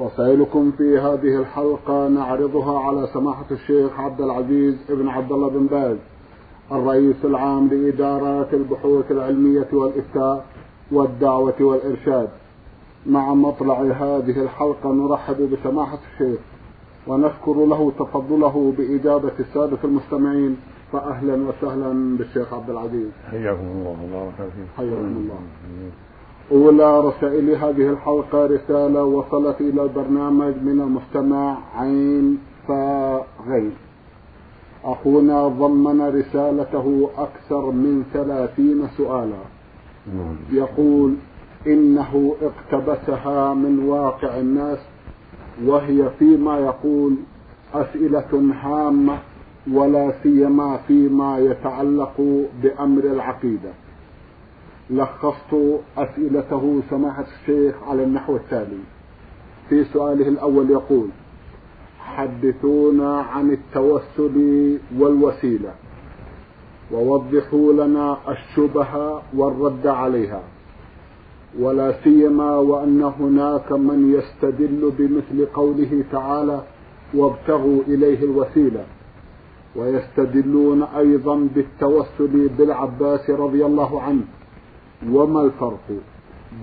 رسائلكم في هذه الحلقة نعرضها على سماحة الشيخ عبد العزيز ابن عبد الله بن باز الرئيس العام لإدارات البحوث العلمية والإفتاء والدعوة والإرشاد. مع مطلع هذه الحلقة نرحب بسماحة الشيخ ونشكر له تفضله بإجابة السادة المستمعين فأهلا وسهلا بالشيخ عبد العزيز. حياكم الله وبارك فيكم حياكم الله. أولى رسائل هذه الحلقة رسالة وصلت إلى البرنامج من المستمع عين فغي أخونا ضمن رسالته أكثر من ثلاثين سؤالا. يقول إنه اقتبسها من واقع الناس وهي فيما يقول أسئلة هامة ولا سيما فيما يتعلق بأمر العقيدة. لخصت أسئلته سماحة الشيخ على النحو التالي. في سؤاله الأول يقول حدثونا عن التوسل والوسيلة ووضحوا لنا الشبهة والرد عليها ولا سيما وأن هناك من يستدل بمثل قوله تعالى وابتغوا إليه الوسيلة ويستدلون أيضا بالتوسل بالعباس رضي الله عنه. وما الفرق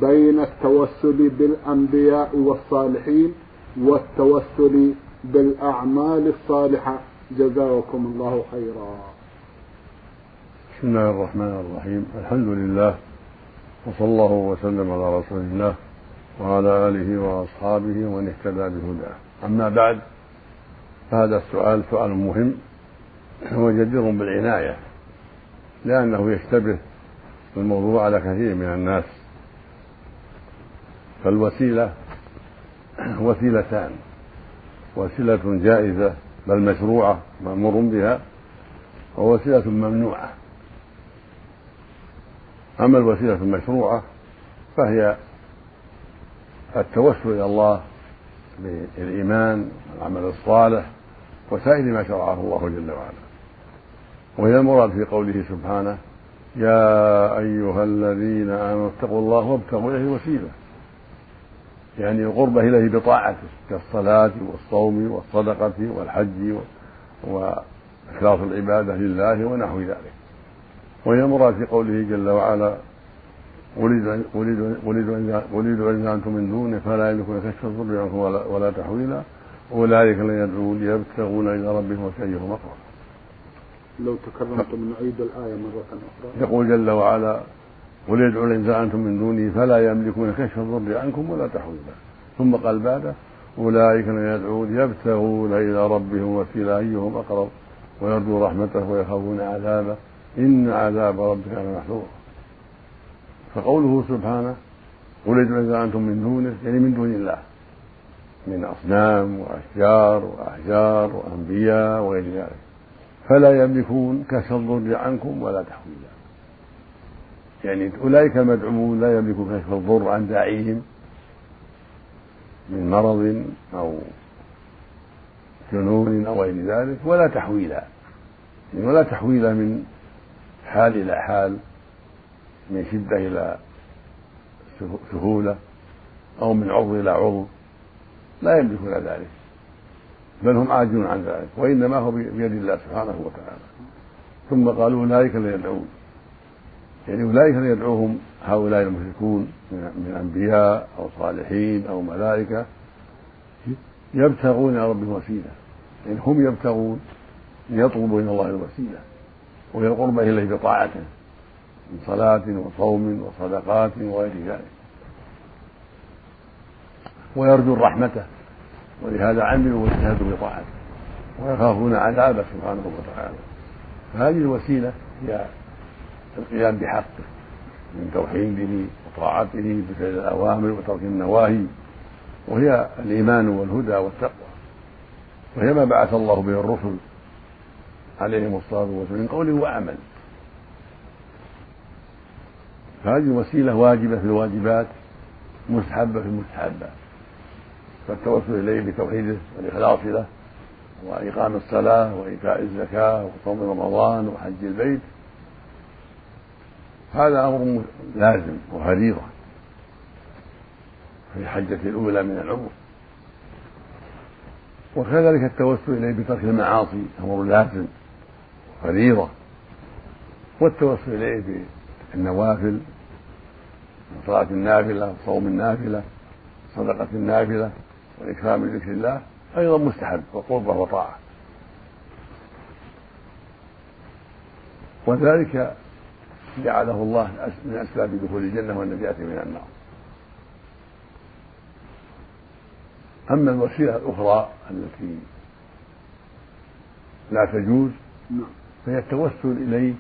بين التوسل بالأنبياء والصالحين والتوسل بالأعمال الصالحة؟ جزاكم الله خيرا. بسم الله الرحمن الرحيم. الحمد لله وصلى الله وسلم على رسول الله وعلى آله وأصحابه ومن اهتدى بهداه. أما بعد فهذا السؤال سؤال مهم وجدير بالعناية لأنه يشتبه الموضوع على كثير من الناس. فالوسيلة وسيلتان. وسيلة جائزة بل مشروعة مأمور بها ووسيلة ممنوعة. أما الوسيلة المشروعة فهي التوسل إلى الله بالإيمان والعمل الصالح وسائر ما شرعه الله جل وعلا. وهي المراد في قوله سبحانه يا أيها الذين آمنوا اتقوا الله وابتغوا إليه الوسيلة. يعني القربة إليه بطاعته كالصلاة والصوم والصدقة والحج وإخلاص العبادة لله ونحو ذلك. وهي المراد في قوله جل وعلا ولدوا أنتم من دونه فلا يملكون كشف الضر ولا, تحويلا. أولئك لن يدعون يبتغون إلى ربهم وسيهم مقرا لو تكرمتم نعيد الآية مرة أخرى. يقول جل وعلا قل ادعوا الإنسان أنتم من دونه فلا يملكون كشف الضر عنكم ولا تحويلا ثم قال بعده أولئك لن يدعون يبتغون إلى ربهم وسيلة أيهم أقرب ويرجو رحمته ويخافون عذابه. إن عذاب ربك لمحذور. فقوله سبحانه قل ادعوا إذا أنتم من دونه يعني من دون الله. من أصنام وأشجار وأحجار وأنبياء وغير ذلك. فلا يملكون كشف الضر عنكم ولا تحويلا. يعني أولئك المدعومون لا يملكون كشف الضر عن داعيهم من مرض أو جنون أو غير ذلك ولا تحويلا. يعني ولا تحويل من حال إلى حال من شدة إلى سهولة أو من عضو إلى عضو. لا يملكون ذلك. بل هم عاجزون عن ذلك وإنما هو بيد الله سبحانه وتعالى. ثم قالوا أولئك لا يدعون. يعني أولئك لا يدعوهم هؤلاء المشركون من أنبياء أو صالحين أو ملائكة يبتغون إلى ربهم وسيلة يعني هم يبتغون يطلبوا إلى الله الوسيلة وهي القربة إليه بطاعته من صلاة وصوم وصدقات وغير ذلك. ويرجون رحمته. ولهذا عملوا واجتهدوا بطاعته ويخافون عذابه سبحانه وتعالى. فهذه الوسيلة هي القيام بحقه من توحيده وطاعته بفعل الأوامر وترك النواهي وهي الإيمان والهدى والتقوى. وهي ما بعث الله به الرسل عليهم الصلاة والسلام من قول وعمل. فهذه وسيلة واجبة في الواجبات مستحبة في المستحبات. فالتوسل إليه بتوحيده والإخلاص له وإقام الصلاة وإيتاء الزكاة وصوم رمضان وحج البيت. هذا أمر لازم وفريضة في الحجة الأولى من العمر. وكذلك التوسل إليه بترك المعاصي أمر لازم فريضة والتوسل إليه بالنوافل صلاة النافلة صوم النافلة صدقة النافلة وإكرام ذكر الله أيضا مستحب وقربة وطاعة وذلك جعله الله من أسباب دخول الجنة والنجاة من النار أما الوسيلة الأخرى التي لا تجوز نعم. فهي التوسل إليه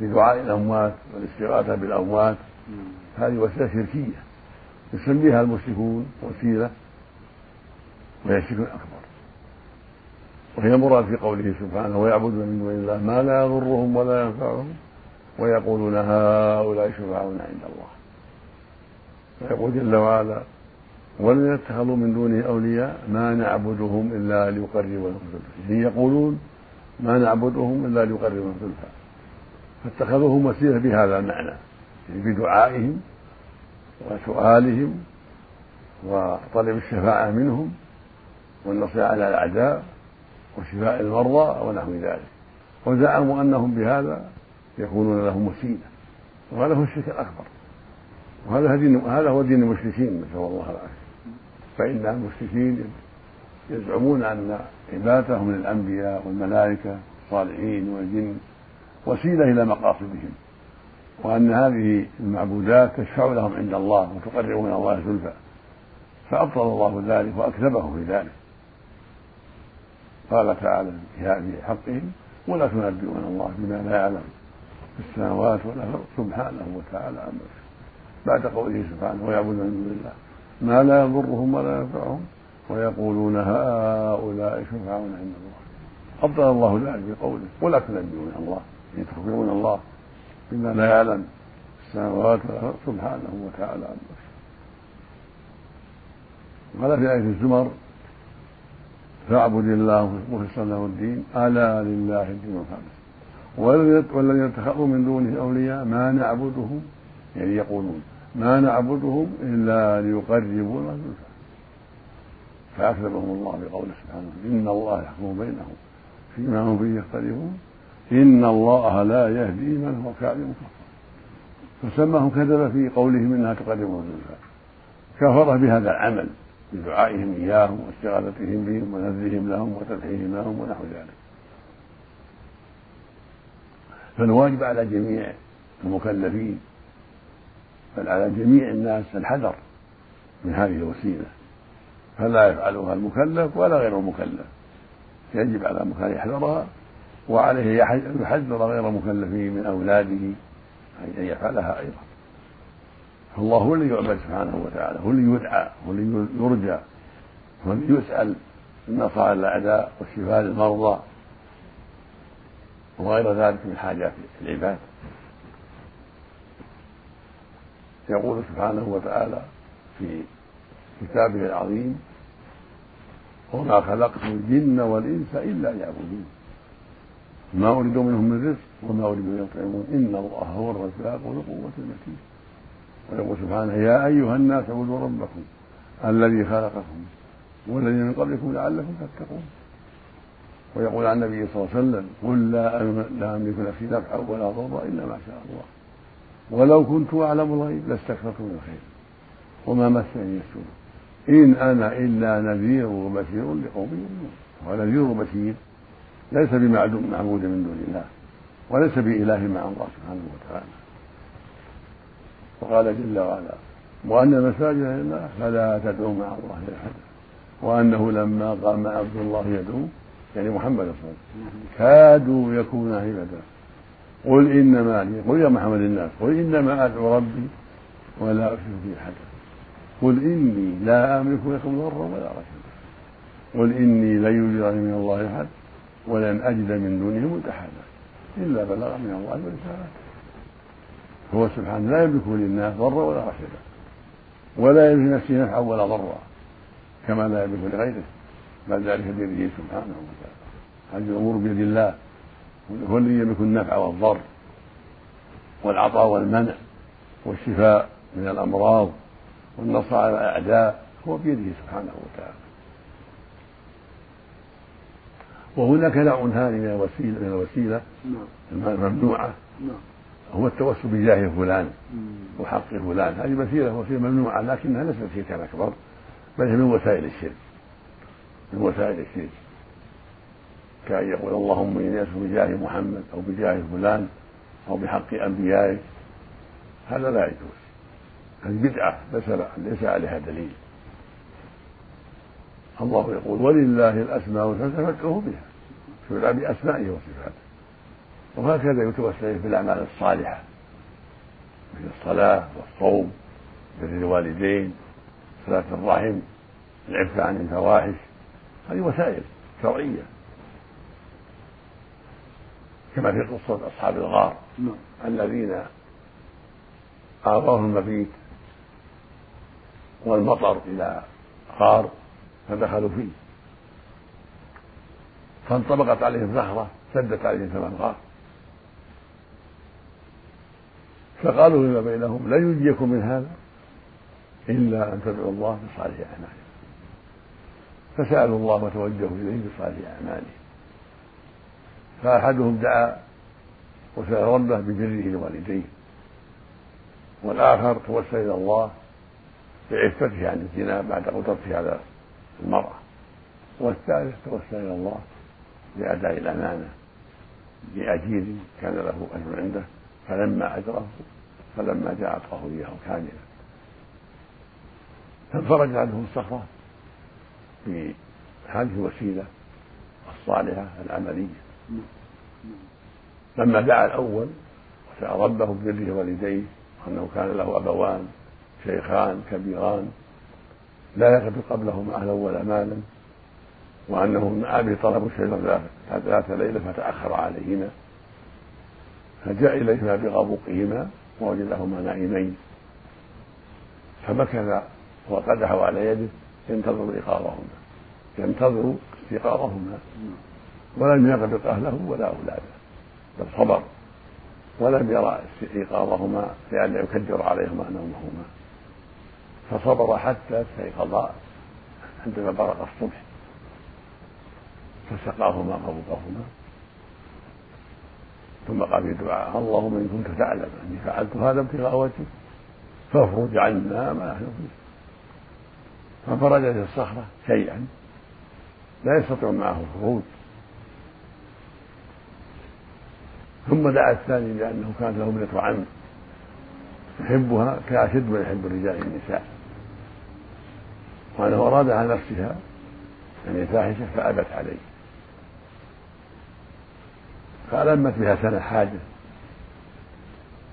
بدعاء الأموات والاستغاثة بالأموات نعم. هذه وسيلة شركية يسميها المشركون وسيلة وهي الشرك الأكبر وهي مراد في قوله سبحانه ويعبدون من دون الله ما لا يضرهم ولا ينفعهم ويقولون هؤلاء شفعاؤنا عند الله. ويقول جل وعلا والذين اتخذوا من دونه أولياء ما نعبدهم إلا ليقربونا زلفى يقولون ما نعبدهم إلا ليقربونا زلفى فاتخذوهم وسيلة بهذا المعنى. يعني بدعائهم وسؤالهم وطلب الشفاعة منهم والنصر على الأعداء وشفاء المرضى ونحو ذلك. وزعموا أنهم بهذا يكونون لهم وسيلة. وهذا هو الشرك الأكبر. وهذا دين هذا هو دين المشركين نسأل الله العافية. فإن المشركين يزعمون أن عبادتهم للأنبياء والملائكة الصالحين والجن وسيلة إلى مقاصدهم. وأن هذه المعبودات تشفع لهم عند الله وتقربهم إلى الله زلفى. فأبطل الله ذلك وأكذبه في ذلك. قال تعالى في حقهم ولا تنبئون الله بما لا يعلم في السماوات والأرض سبحانه وتعالى عما بعد قوله سبحانه ويعبدون من دون الله ما لا يضرهم ولا ينفعهم ويقولون هؤلاء شفعاؤنا عند الله. أبطل الله ذلك بقوله ولا تنبئون الله يعني تخبرون الله بما لا يعلم السماوات والأرض سبحانه وتعالى عما قال في آية الزمر فاعبد الله مخلصا له الدين ألا لله الدين الخالص والذين اتخذوا من دونه أولياء ما نعبدهم يعني يقولون ما نعبدهم إلا ليقربونا فأكذبهم الله بقوله سبحانه إن الله يحكم بينهم فيما هم فيه يختلفون. إن الله لا يهدي من هو كاذب كفر فسماهم كذب في قولهم إنها تقربهم زلفى كفر بهذا العمل. بدعائهم إياهم واستغاثتهم بهم ونذرهم لهم وتضحيهم لهم ونحو ذلك. فالواجب على جميع المكلفين بل على جميع الناس الحذر من هذه الوسيلة. فلا يفعلها المكلف ولا غير المكلف. يجب على المكلف يحذرها وعليه يحذر غير المكلفين من أولاده أن يفعلها أيضا. فالله هو الذي يعبد سبحانه وتعالى هو الذي يدعى هو الذي يرجى هو الذي يسأل النصر للأعداء والشفاء للمرضى وغير ذلك من حاجات العباد. يقول سبحانه وتعالى في كتابه العظيم وما خلقت الجن والإنس إلا ليعبدون ما أريد منهم من رزق وما أريد أن يطعمون إن الله هو الرزاق ذو القوة المتين. ويقول سبحانه يا أيها الناس اعبدوا ربكم الذي خلقكم والذين من قبلكم لعلكم تتقون. ويقول عن النبي صلى الله عليه وسلم قل لا لا أملك نفسي نفعا ولا ضرا إلا ما شاء الله. ولو كنت أعلم الغيب لاستكثرت من الخير. وما مسني السوء. إن أنا إلا نذير وبشير لقوم يؤمنون. ونذير وبشير ليس بمعبود من دون الله وليس بإله مع الله سبحانه وتعالى. وقال جل وعلا وأن المساجد لله فلا تدعوا مع الله أحدا. وأنه لما قام عبد الله يدعو يعني محمد صلى الله عليه وسلم كادوا يكون عبادا قل إنما قل يا محمد الناس قل إنما أدعو ربي ولا أشرك به أحدا. قل إني لا أملك لكم ضرا ولا رشدا. قل إني لن يجرني من الله أحد ولن أجد من دونه ملتحدا إلا بلغ من الله ورسالته هو سبحانه لا يملك للناس ضرا ولا رشدا ولا يملك لنفسه نفعا ولا ضرا كما لا يملك لغيره. بل ذلك بيده سبحانه وتعالى. هذه الأمور بيد الله. هو الذي يملك النفع والضر والعطاء والمنع والشفاء من الأمراض والنصر على الأعداء هو بيده سبحانه وتعالى. وهناك نوع ثاني من الوسيلة من الوسيلة نعم. هو التوسل بجاه فلان وحق فلان. هذه وسيلة وسيلة ممنوعة لكنها ليست شركا أكبر بل هي من وسائل الشرك. من وسائل الشرك. كأن يقول اللهم إني أسأل بجاه محمد أو بجاه فلان أو بحق أنبيائك. هذا لا يجوز. هذه بدعة ليس ليس عليها دليل. الله يقول ولله الأسماء الحسنى فادعوه بها. شرع بأسمائه وصفاته. وهكذا يتوسل في الأعمال الصالحة مثل الصلاة والصوم بر الوالدين صلاة الرحم العفة عن الفواحش هذه وسائل شرعية. كما في قصة أصحاب الغار نعم. الذين آواهم المبيت والمطر إلى غار فدخلوا فيه. فانطبقت عليهم زهرة سدت عليهم ثمن غار. فقالوا فيما بينهم لن ينجيكم من هذا إلا أن تدعوا الله بصالح أعمالكم. فسألوا الله وتوجهوا إليه بصالح أعمالهم فأحدهم دعا وسأل ربه ببره لوالديه والآخر توسل إلى الله بعفته عن الزنا بعد قدرته على المرأة والثالث توسل إلى الله بأداء الأمانة لأجير كان له أجر عنده. فلما أجره فلما جاء أعطاه إياه كاملا فانفرج عنه الصخرة بهذه الوسيلة الصالحة العملية. لما دعا الأول وسأل ربه ببره والديه وأنه كان له أبوان شيخان كبيران لا يقف قبلهما أهلا ولا مالا وأنه من أبي طلب الشجر ذات ليلة فتأخر عليهما. فجاء إليهما بغبوقهما ووجدهما نائمين. فمكث وقدحه على يده ينتظر إيقاظهما ينتظر استيقاظهما ولم يغبط أهله ولا أولاده. بل صبر. ولم يرى إيقاظهما لئلا يكدر عليهما نومهما. فصبر حتى استيقظا عندما برق الصبح. فسقاهما غبطهما ثم قال في دعاء اللهم إن كنت تعلم أني فعلت هذا ابتغاء وجهك فافرج عنا ما نحن فيه. ففرجت الصخرة شيئا لا يستطيع معه الخروج. ثم دعا الثاني لأنه كانت له ابنة عم يحبها كأشد ما يحب الرجال النساء. وأنه أراد على نفسها يعني فاحشة فأبت عليه. فألمت بها سنة حاجة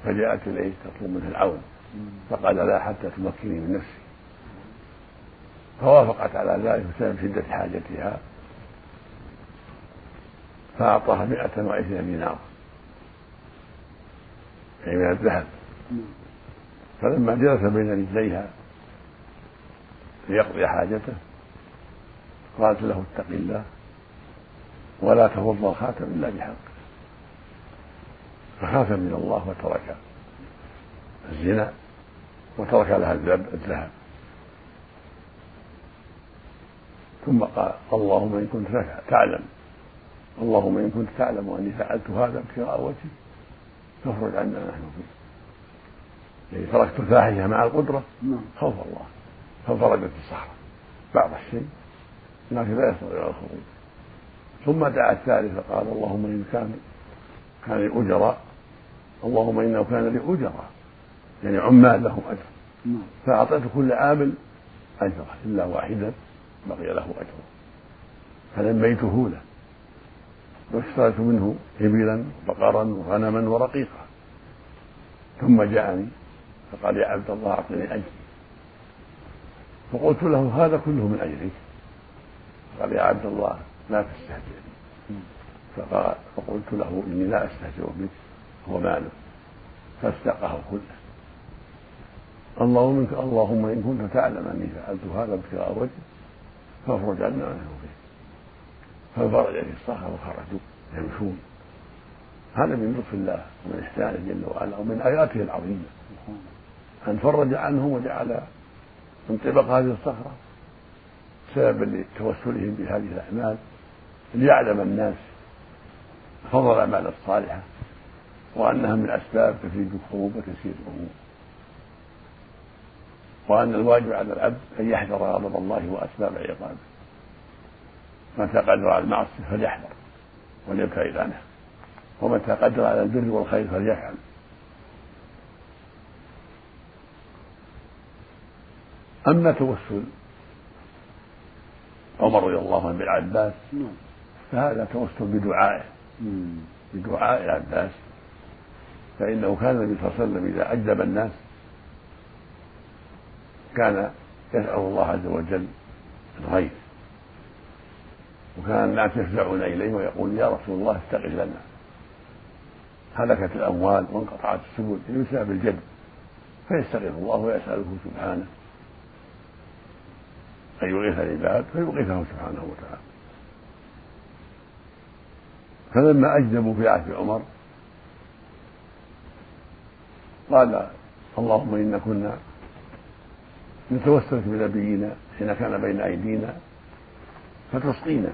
فجاءت إليه تطلب منه العون فقال لا حتى تمكني من نفسي. فوافقت على ذلك بسبب شدة حاجتها فأعطاها مئة وعشرين دينار أي من الذهب. فلما جلس بين رجليها ليقضي حاجته قالت له اتق الله ولا تفض الخاتم إلا بحق. فخاف من الله وترك الزنا وترك لها الذهب. ثم قال اللهم إن كنت تعلم اللهم إن كنت تعلم أني فعلت هذا ابتغاء وجهك فافرج عنا نحن فيه. يعني تركت الفاحشة مع القدرة نعم. خوف الله. فانفرجت الصحراء بعض الشيء لكن لا يستطيع الخروج. ثم دعا الثالث فقال اللهم إن كان كان لي أجراء اللهم إنه كان لي أجراء يعني عمال لهم أجر. نعم. فأعطيت كل عامل أجرة إلا واحدا بقي له أجره. فنميته له. واشتريت منه إبلا وبقرا وغنما ورقيقا. ثم جاءني فقال يا عبد الله أعطني أجري. فقلت له هذا كله من أجلك قال يا عبد الله لا تستهزئ فقال فقلت له إني لا أستهزئ بك. هو مالك فاستقه كله اللهم اللهم إن كنت تعلم أني فعلت هذا ابتغاء وجهك فافرج عنا ما فيه فانفرج في الصخرة وخرجوا يمشون. هذا من لطف الله ومن إحسانه جل وعلا ومن آياته العظيمة. أن فرج عنهم وجعل انطباق هذه الصخرة سببا لتوسلهم بهذه الأعمال ليعلم الناس فضل الأعمال الصالحة. وأنها من أسباب تفيد الكروب وتسير الأمور. وأن الواجب على العبد أن يحذر غضب الله وأسباب عقابه. متى قدر على المعصية فليحذر وليبتعد عنها ومتى قدر على البر والخير فليفعل. أما توسل عمر رضي الله عنه بالعباس نعم. فهذا توسل بدعائه. بدعاء العباس. فإنه كان النبي صلى الله عليه وسلم إذا أجلب الناس كان يسأل الله عز وجل الغيث. وكان الناس يفزعون إليه ويقول يا رسول الله استغث لنا. هلكت الأموال وانقطعت السبل بسبب الجد فيستغيث الله ويسأله سبحانه. أن يغيث العباد فيغيثهم سبحانه وتعالى. فلما أجدبوا في عهد عمر قال اللهم إنا كنا نتوسلك بنبينا حين كان بين أيدينا فتسقينا.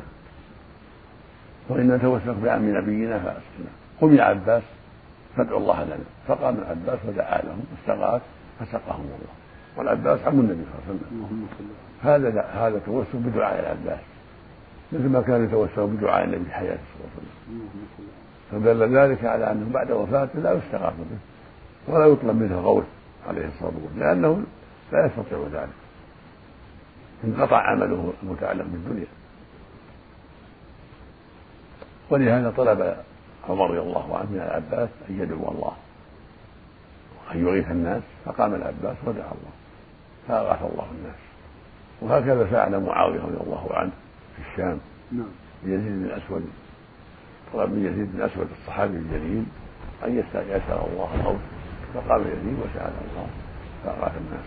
وإن نتوسلك بعم نبينا فأسقنا. قم يا عباس فادعو الله لنا. فقام العباس ودعا لهم واستغاث فسقاهم الله. والعباس عم النبي صلى الله عليه وسلم. هذا هذا توسل بدعاء العباس. مثل ما كان يتوسل بدعاء النبي في حياته صلى الله عليه وسلم. فدل ذلك على أنه بعد وفاته لا يستغاث به. ولا يطلب منه غوث عليه الصلاة والسلام لأنه لا يستطيع ذلك. انقطع عمله المتعلق بالدنيا. ولهذا طلب عمر رضي الله عنه من العباس أن يدعو الله. وان يغيث الناس فقام العباس ودعا الله. فأغاث الله الناس. وهكذا فعل معاوية رضي الله عنه في الشام. نعم. يزيد بن الاسود طلب من يزيد بن الاسود الصحابي الجليل أن يسال الله الغوث فقام يزيد وسأل الله فاغاث الناس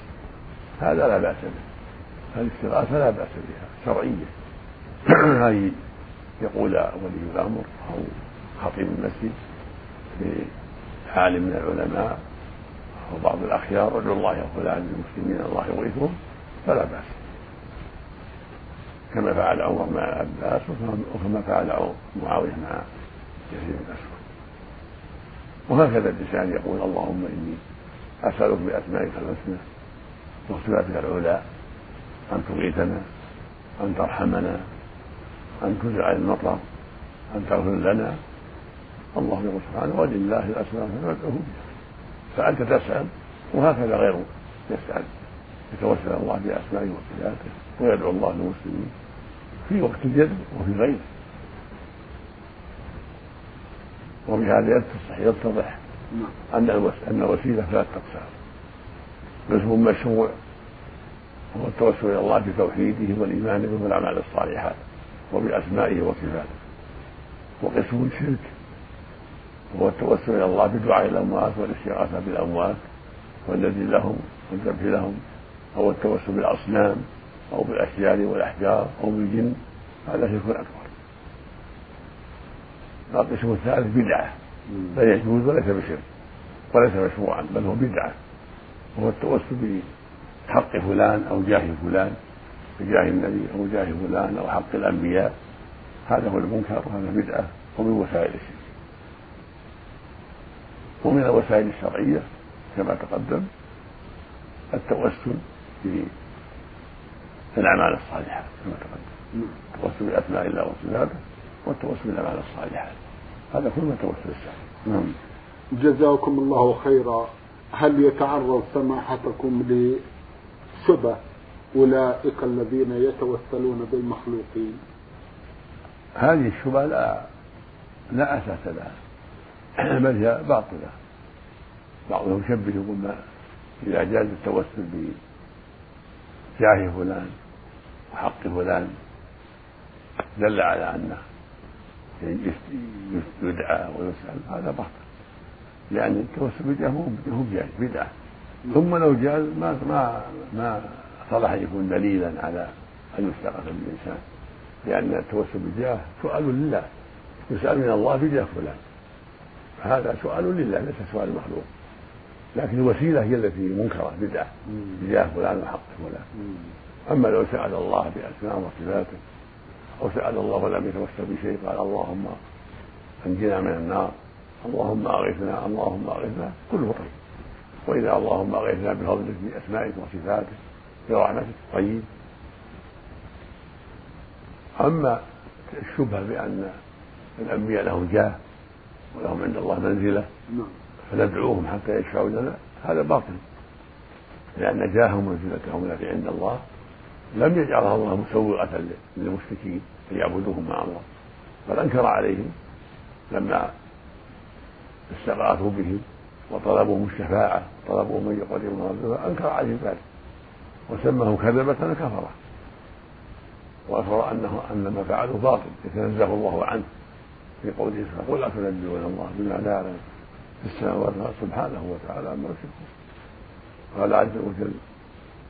هذا لا بأس به الاستغاثه لا بأس بها شرعية. اي يقول ولي الأمر أو خطيب المسجد لعالم من العلماء أو بعض الأخيار ادعو الله يا فلان للمسلمين الله يغيثهم فلا بأس. كما فعل عمر مع العباس وكما فعل معاوية مع يزيد بن أسود. وهكذا الإنسان يقول اللهم إني أسألك بأسمائك الحسنى وصفاتك العلى أن تغيثنا أن ترحمنا أن تزرع المطر أن تغفر لنا. الله يقول سبحانه ولله الأسماء فادعوه بها. فأنت تسأل وهكذا غيره يسأل. يتوسل الله بأسمائه وصفاته ويدعو الله للمسلمين في وقت الجد وفي غيره. وبهذا يتضح أن أن الوسيلة ثلاث أقسام قسم مشروع. هو التوسل إلى الله بتوحيده والإيمان به والأعمال الصالحات وبأسمائه وصفاته. وقسم شرك هو التوسل إلى الله بدعاء الأموات والاستغاثة بالأموات والذي لهم والذبح لهم. أو التوسل بالأصنام أو بالأشجار والأحجار أو بالجن. هذا شرك أكبر. القسم الثالث بدعة. لا يجوز وليس بشرك. وليس مشروعا بل هو بدعة. وهو التوسل بحق فلان أو جاه فلان بجاه النبي أو جاه فلان أو حق الأنبياء. هذا هو المنكر وهذا بدعة ومن وسائل الشرك. ومن الوسائل الشرعية كما تقدم التوسل في الأعمال الصالحة كما تقدم. التوسل بأسماء الله وصفاته. والتوسل بالأعمال الصالحات. هذا كله توسل الشرعي نعم. جزاكم الله خيرا. هل يتعرض سماحتكم لشبه أولئك الذين يتوسلون بالمخلوقين؟ هذه الشبهة لا لا أساس لها. بل هي باطلة. بعضهم يشبه يقول ما إذا جاز التوسل جاه فلان وحق فلان. دل على أنه يدعى ويسأل هذا باطل. لأن التوسل بالجاه هو جائز بدعة. ثم لو جاز ما ما ما صلح أن يكون دليلا على أن يستغاث بالإنسان لأن التوسل بالجاه سؤال لله. يسأل من الله بجاه فلان. هذا سؤال لله ليس سؤال مخلوق. لكن الوسيلة هي التي منكرة بدعة. بجاه فلان وحق فلان. أما لو سأل الله بأسماء وصفاته أو سأل الله ولم يتوسل بشيء قال اللهم أنجنا من النار اللهم أغثنا اللهم أغثنا كله طيب. وإذا اللهم أغثنا بفضلك بأسمائك وصفاتك برحمتك طيب. أما الشبهة بأن الأنبياء لهم جاه ولهم عند الله منزلة نعم. فندعوهم حتى يشفعوا لنا هذا باطل. لأن جاههم منزلتهم التي عند الله لم يجعلها الله مسوغة للمشركين ليعبدوهم مع الله. بل أنكر عليهم لما استغاثوا بهم وطلبوا الشفاعة طلبوا من يقربهم أنكر عليهم ذلك. وسماهم كذبة كفرة وأخبر أنه أن ما فعلوا باطل. يتنزه الله عنه. في قوله سبحانه قل أتنبئون الله بما لا في السماوات سبحانه وتعالى عما يشركون. قال عز وجل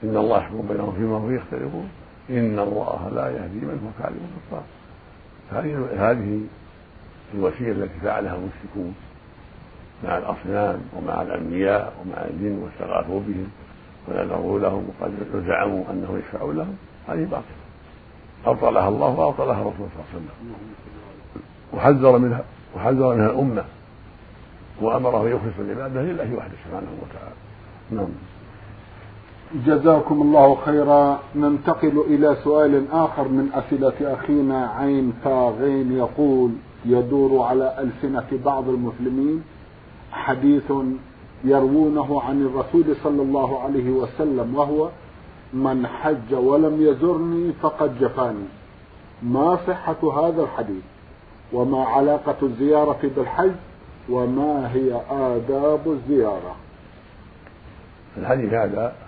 إن الله يحكم بينهم فيما هم يختلفون. إن الله لا يهدي من هو كاذب كفار هذه الوسيلة التي فعلها المشركون مع الأصنام ومع الأنبياء ومع الجن واستغاثوا بهم ونذروا لهم وقد زعموا أنه يشفع لهم. هذه باطلة. أبطلها الله وأبطلها الرسول صلى الله عليه وسلم. وحذر منها وحذر منها الأمة. وأمره يخلص العبادة لله وحده سبحانه وتعالى. نعم. جزاكم الله خيرا. ننتقل إلى سؤال آخر من أسئلة أخينا عين فاغين يقول يدور على ألسنة بعض المسلمين. حديث يروونه عن الرسول صلى الله عليه وسلم وهو من حج ولم يزرني فقد جفاني. ما صحة هذا الحديث؟ وما علاقة الزيارة بالحج؟ وما هي آداب الزيارة؟ الحديث هذا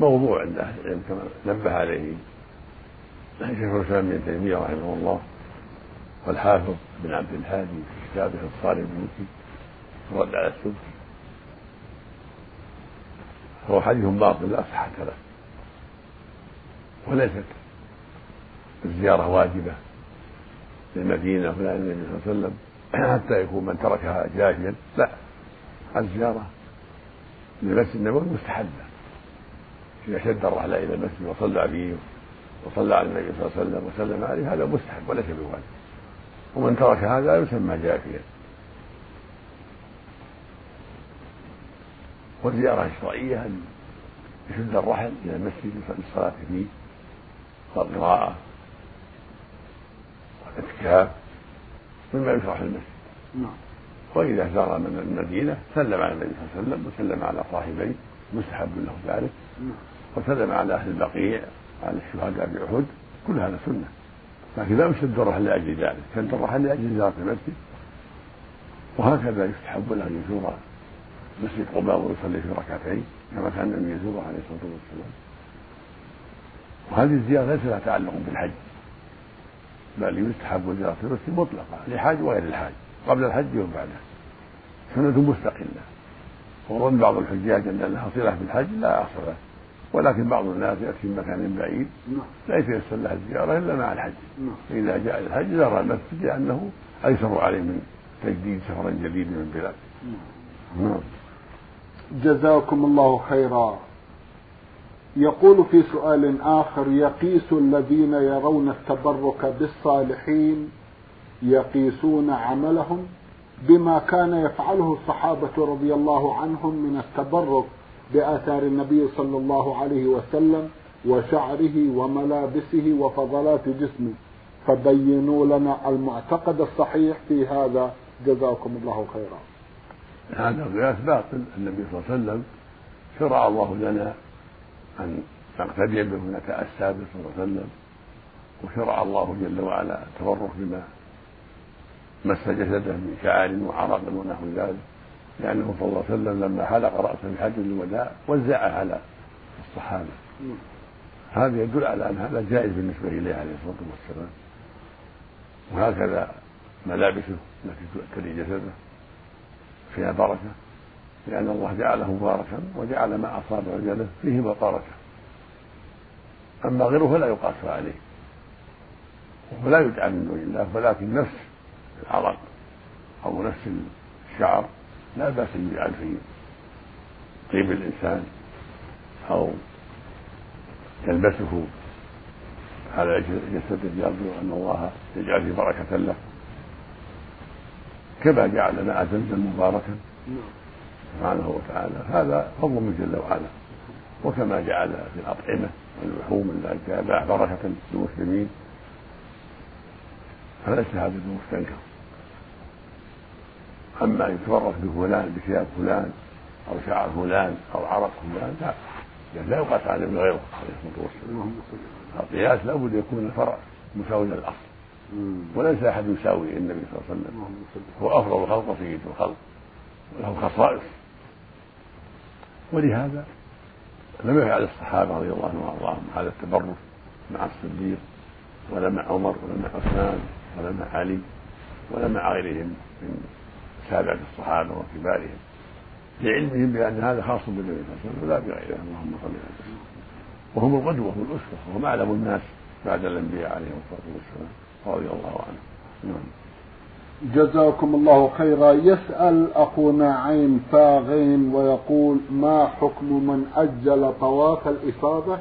موضوع عند أهل العلم كما نبه عليه شيخ الإسلام ابن تيمية رحمه الله والحافظ بن عبد الهادي في كتابه الصارم المكي الرد على السبكي هو حديث باطل لا صحة له. وليست الزيارة واجبة للمدينة ولا للنبي صلى الله عليه وسلم حتى يكون من تركها جاهلا. لا الزيارة للمسجد النبوي مستحبة. إذا شد الرحلة إلى المسجد وصلى فيه وصلى على النبي صلى الله عليه وسلم وسلم عليه هذا مستحب وليس بواجب. ومن ترك هذا يسمى جافيا والزيارة الشرعية أن يشد الرحل إلى المسجد للصلاة فيه والقراءة والاعتكاف مما يشرح المسجد. نعم. وإذا زار من المدينة سلم على النبي صلى الله عليه وسلم وسلم على صاحبيه. مستحب له ذلك. نعم. وسلم على أهل البقيع على الشهداء بأحد كل هذا سنة. لكن لا يشد الرحل لأجل ذلك. شد الرحل لأجل زيارة المسجد وهكذا يستحب له أن يزور مسجد قباء ويصلي في ركعتين كما كان النبي يزوره عليه الصلاة والسلام. وهذه الزيارة ليس لها تعلق بالحج. بل يستحب زيارة المسجد مطلقة لحاج وغير الحاج. قبل الحج وبعده. سنة مستقلة. وظن بعض الحجاج أن لها صلة بالحج لا أصل له. ولكن بعض الناس يأتي من مكان بعيد لا يتيسر لها الزيارة إلا مع الحج. فإذا جاء الحج زار المسجد لأنه أيسر عليه من تجديد سفر جديد من البلاد. نعم. جزاكم الله خيرا. يقول في سؤال آخر يقيس الذين يرون التبرك بالصالحين يقيسون عملهم؟ بما كان يفعله الصحابة رضي الله عنهم من التبرك بآثار النبي صلى الله عليه وسلم وشعره وملابسه وفضلات جسمه. فبينوا لنا المعتقد الصحيح في هذا. جزاكم الله خيرا. هذا قياس باطل النبي صلى الله عليه وسلم شرع الله لنا أن نقتدي به ونتأسى به صلى الله عليه وسلم وشرع الله جل وعلا التبرك بما مس جسده من شعر وعرق ونحو ذلك. لأنه صلى الله عليه وسلم لما حلق رأسه في حج الوداع وزعه على الصحابة. هذا يدل على أن هذا جائز بالنسبة إليه عليه الصلاة والسلام. وهكذا ملابسه التي تؤتري جسده فيها بركة لأن الله جعله مباركا وجعل ما أصاب رجله فيه بركة أما غيره فلا يقاس عليه ولا يدعى من دون الله ولكن نفس العرق أو نفس الشعر لا بأس أن يجعل في طيب الإنسان أو يلبسه على جسده يرجو أن الله يجعل فيه بركة له. كما جعل ماء زمزم مباركا. سبحانه وتعالى. هذا فضل من جل وعلا. وكما جعل في الأطعمة واللحوم التي بركة للمسلمين. فليس هذا بمستنكر أما يتورط بفلان بثياب فلان أو شعر فلان أو عرق فلان لا. لا يقاس عليه بغيره عليه الصلاة والسلام. القياس لابد يكون الفرع مساوي للأصل. وليس أحد يساوي النبي صلى الله عليه وسلم. هو أفضل الخلق وسيد الخلق. وله خصائص. ولهذا لم يفعل الصحابة رضي الله عنهم وأرضاهم هذا التبرك مع الصديق ولا مع عمر ولا مع عثمان ولا مع علي ولا مع غيرهم من سابعة الصحابة وكبارهم لعلمهم بأن هذا خاص بالنبي صلى الله عليه وسلم لا بغيره. اللهم صل على وهم القدوة والأسوة وهم أعلم الناس بعد الأنبياء عليهم الصلاة والسلام. رضي الله عنهم. نعم. جزاكم الله خيرا. يسأل أخونا عين فاغين ويقول ما حكم من أجل طواف الإفاضة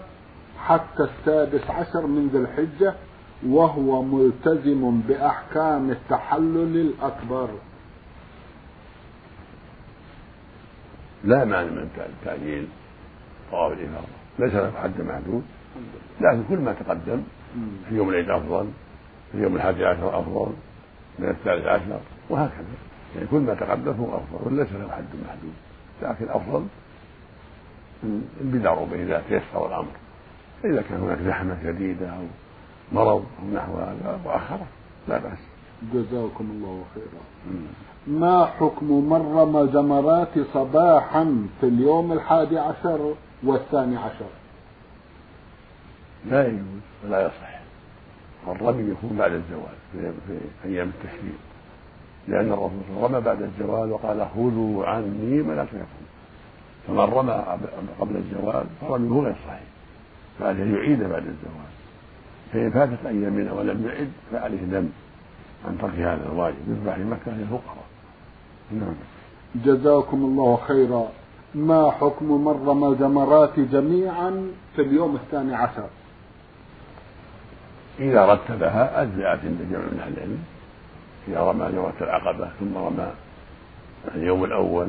حتى السادس عشر من ذي الحجة وهو ملتزم بأحكام التحلل الأكبر؟ لا مانع من تعجيل طواف الإفاضة ليس له حد محدود. لكن كل ما تقدم في يوم العيد أفضل في يوم الحادي عشر أفضل من الثالث عشر وهكذا. يعني كل ما تقدم هو أفضل وليس له حد محدود. لكن أفضل البدع به إذا تيسر الأمر. إذا كان هناك زحمة شديدة أو مرض أو نحو هذا وأخره لا بأس. جزاكم الله خيرا. ما حكم من رمى جمرات صباحا في اليوم الحادي عشر والثاني عشر؟ لا يجوز ولا يصح. الرمي يكون بعد الزوال في, في أيام التشريق. لأن الرسول صلى الله عليه وسلم رمى بعد الزوال وقال خذوا عني مناسككم فمن رمى قبل الزوال فرميه غير صحيح فعليه يعيد بعد الزوال. فإن فاتت أيامنا ولم يعد فعليه دم عن ترك هذا الواجب يذبح في مكة للفقراء. نعم. جزاكم الله خيرا. ما حكم من رمى الجمرات جميعا في اليوم الثاني عشر؟ إذا رتبها أجزأت عند جمع من أهل العلم. إذا رمى جمرة العقبة ثم رمى اليوم الأول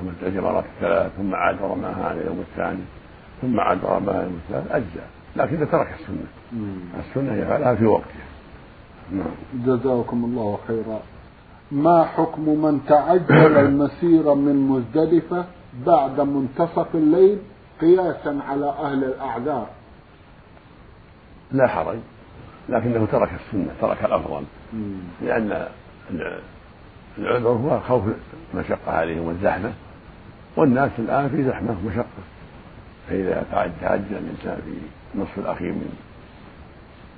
رمى الجمرات الثلاث ثم عاد ورماها على اليوم الثاني ثم عاد ورماها اليوم الثالث أجزأ. لكن إذا ترك السنة السنة يفعلها في وقتها. جزاكم الله خيرا. ما حكم من تعجل المسير من مزدلفة بعد منتصف الليل قياسا على أهل الأعذار؟ لا حرج لكنه ترك السنة ترك الأفضل. لأن العذر هو خوف المشقة عليهم والزحمة والناس الآن في زحمة ومشقة. فإذا تعجل الإنسان في النصف الأخير من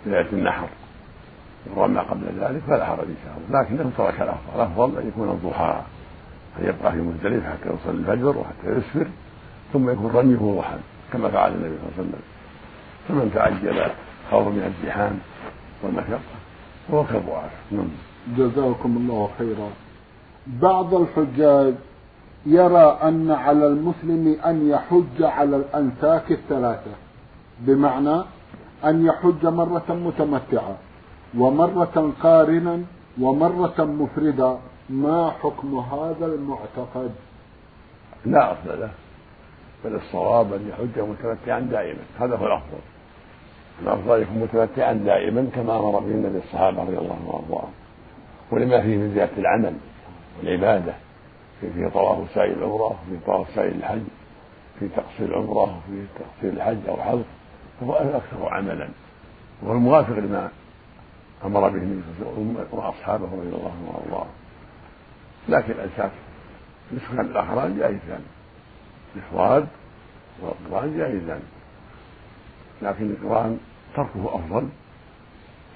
ليلة النحر ورمى قبل ذلك فلا حرج إن شاء الله. لكنه ترك الأفضل. الأفضل أن يكون الضحى أن يبقى في مزدلفة حتى يصلي الفجر وحتى يسفر ثم يكون رميه ضحى كما فعل النبي صلى الله عليه وسلم. فمن تعجل خوفا من الزحام والمشقة هو كالضعاف نعم. جزاكم الله خيرا. بعض الحجاج يرى أن على المسلم أن يحج على الأنساك الثلاثة بمعنى أن يحج مرة متمتعة. ومرة قارنا ومرة مفردا ما حكم هذا المعتقد؟ لا أصل له بل الصواب أن يحج متمتعا دائما هذا هو الأفضل. الأفضل يكون متمتعا دائما كما أمر به النبي الصحابة رضي الله عنهم وأرضاهم. ولما فيه من زيادة العمل والعبادة في في طواف سعي العمرة في طواف سعي الحج في تقصير العمرة وفي تقصير الحج أو حلق فهو أكثر عملا. وهو الموافق لما أمر به النبي صلى الله عليه وسلم وأصحابه رضي الله عنهم وأرضاهم لكن الأنساك نسخا الأخران جائزان الإفراد والقرآن جائزان لكن القرآن تركه أفضل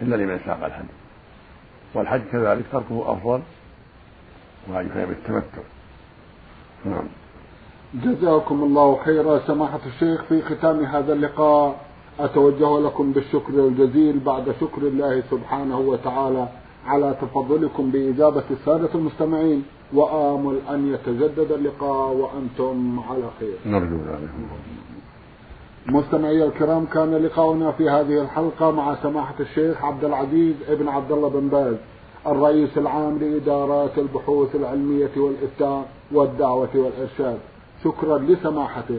إلا لمن ساق الحج. والحج كذلك تركه أفضل وأجزاء بالتمتع. نعم. جزاكم الله خيرا سماحة الشيخ في ختام هذا اللقاء. أتوجه لكم بالشكر الجزيل بعد شكر الله سبحانه وتعالى على تفضلكم بإجابة السادة المستمعين وآمل أن يتجدد اللقاء وأنتم على خير. نرجو ذلك. مستمعي الكرام كان لقاؤنا في هذه الحلقة مع سماحة الشيخ عبد العزيز ابن عبد الله بن باز الرئيس العام لإدارات البحوث العلمية والإفتاء والدعوة والإرشاد. شكرا لسماحته.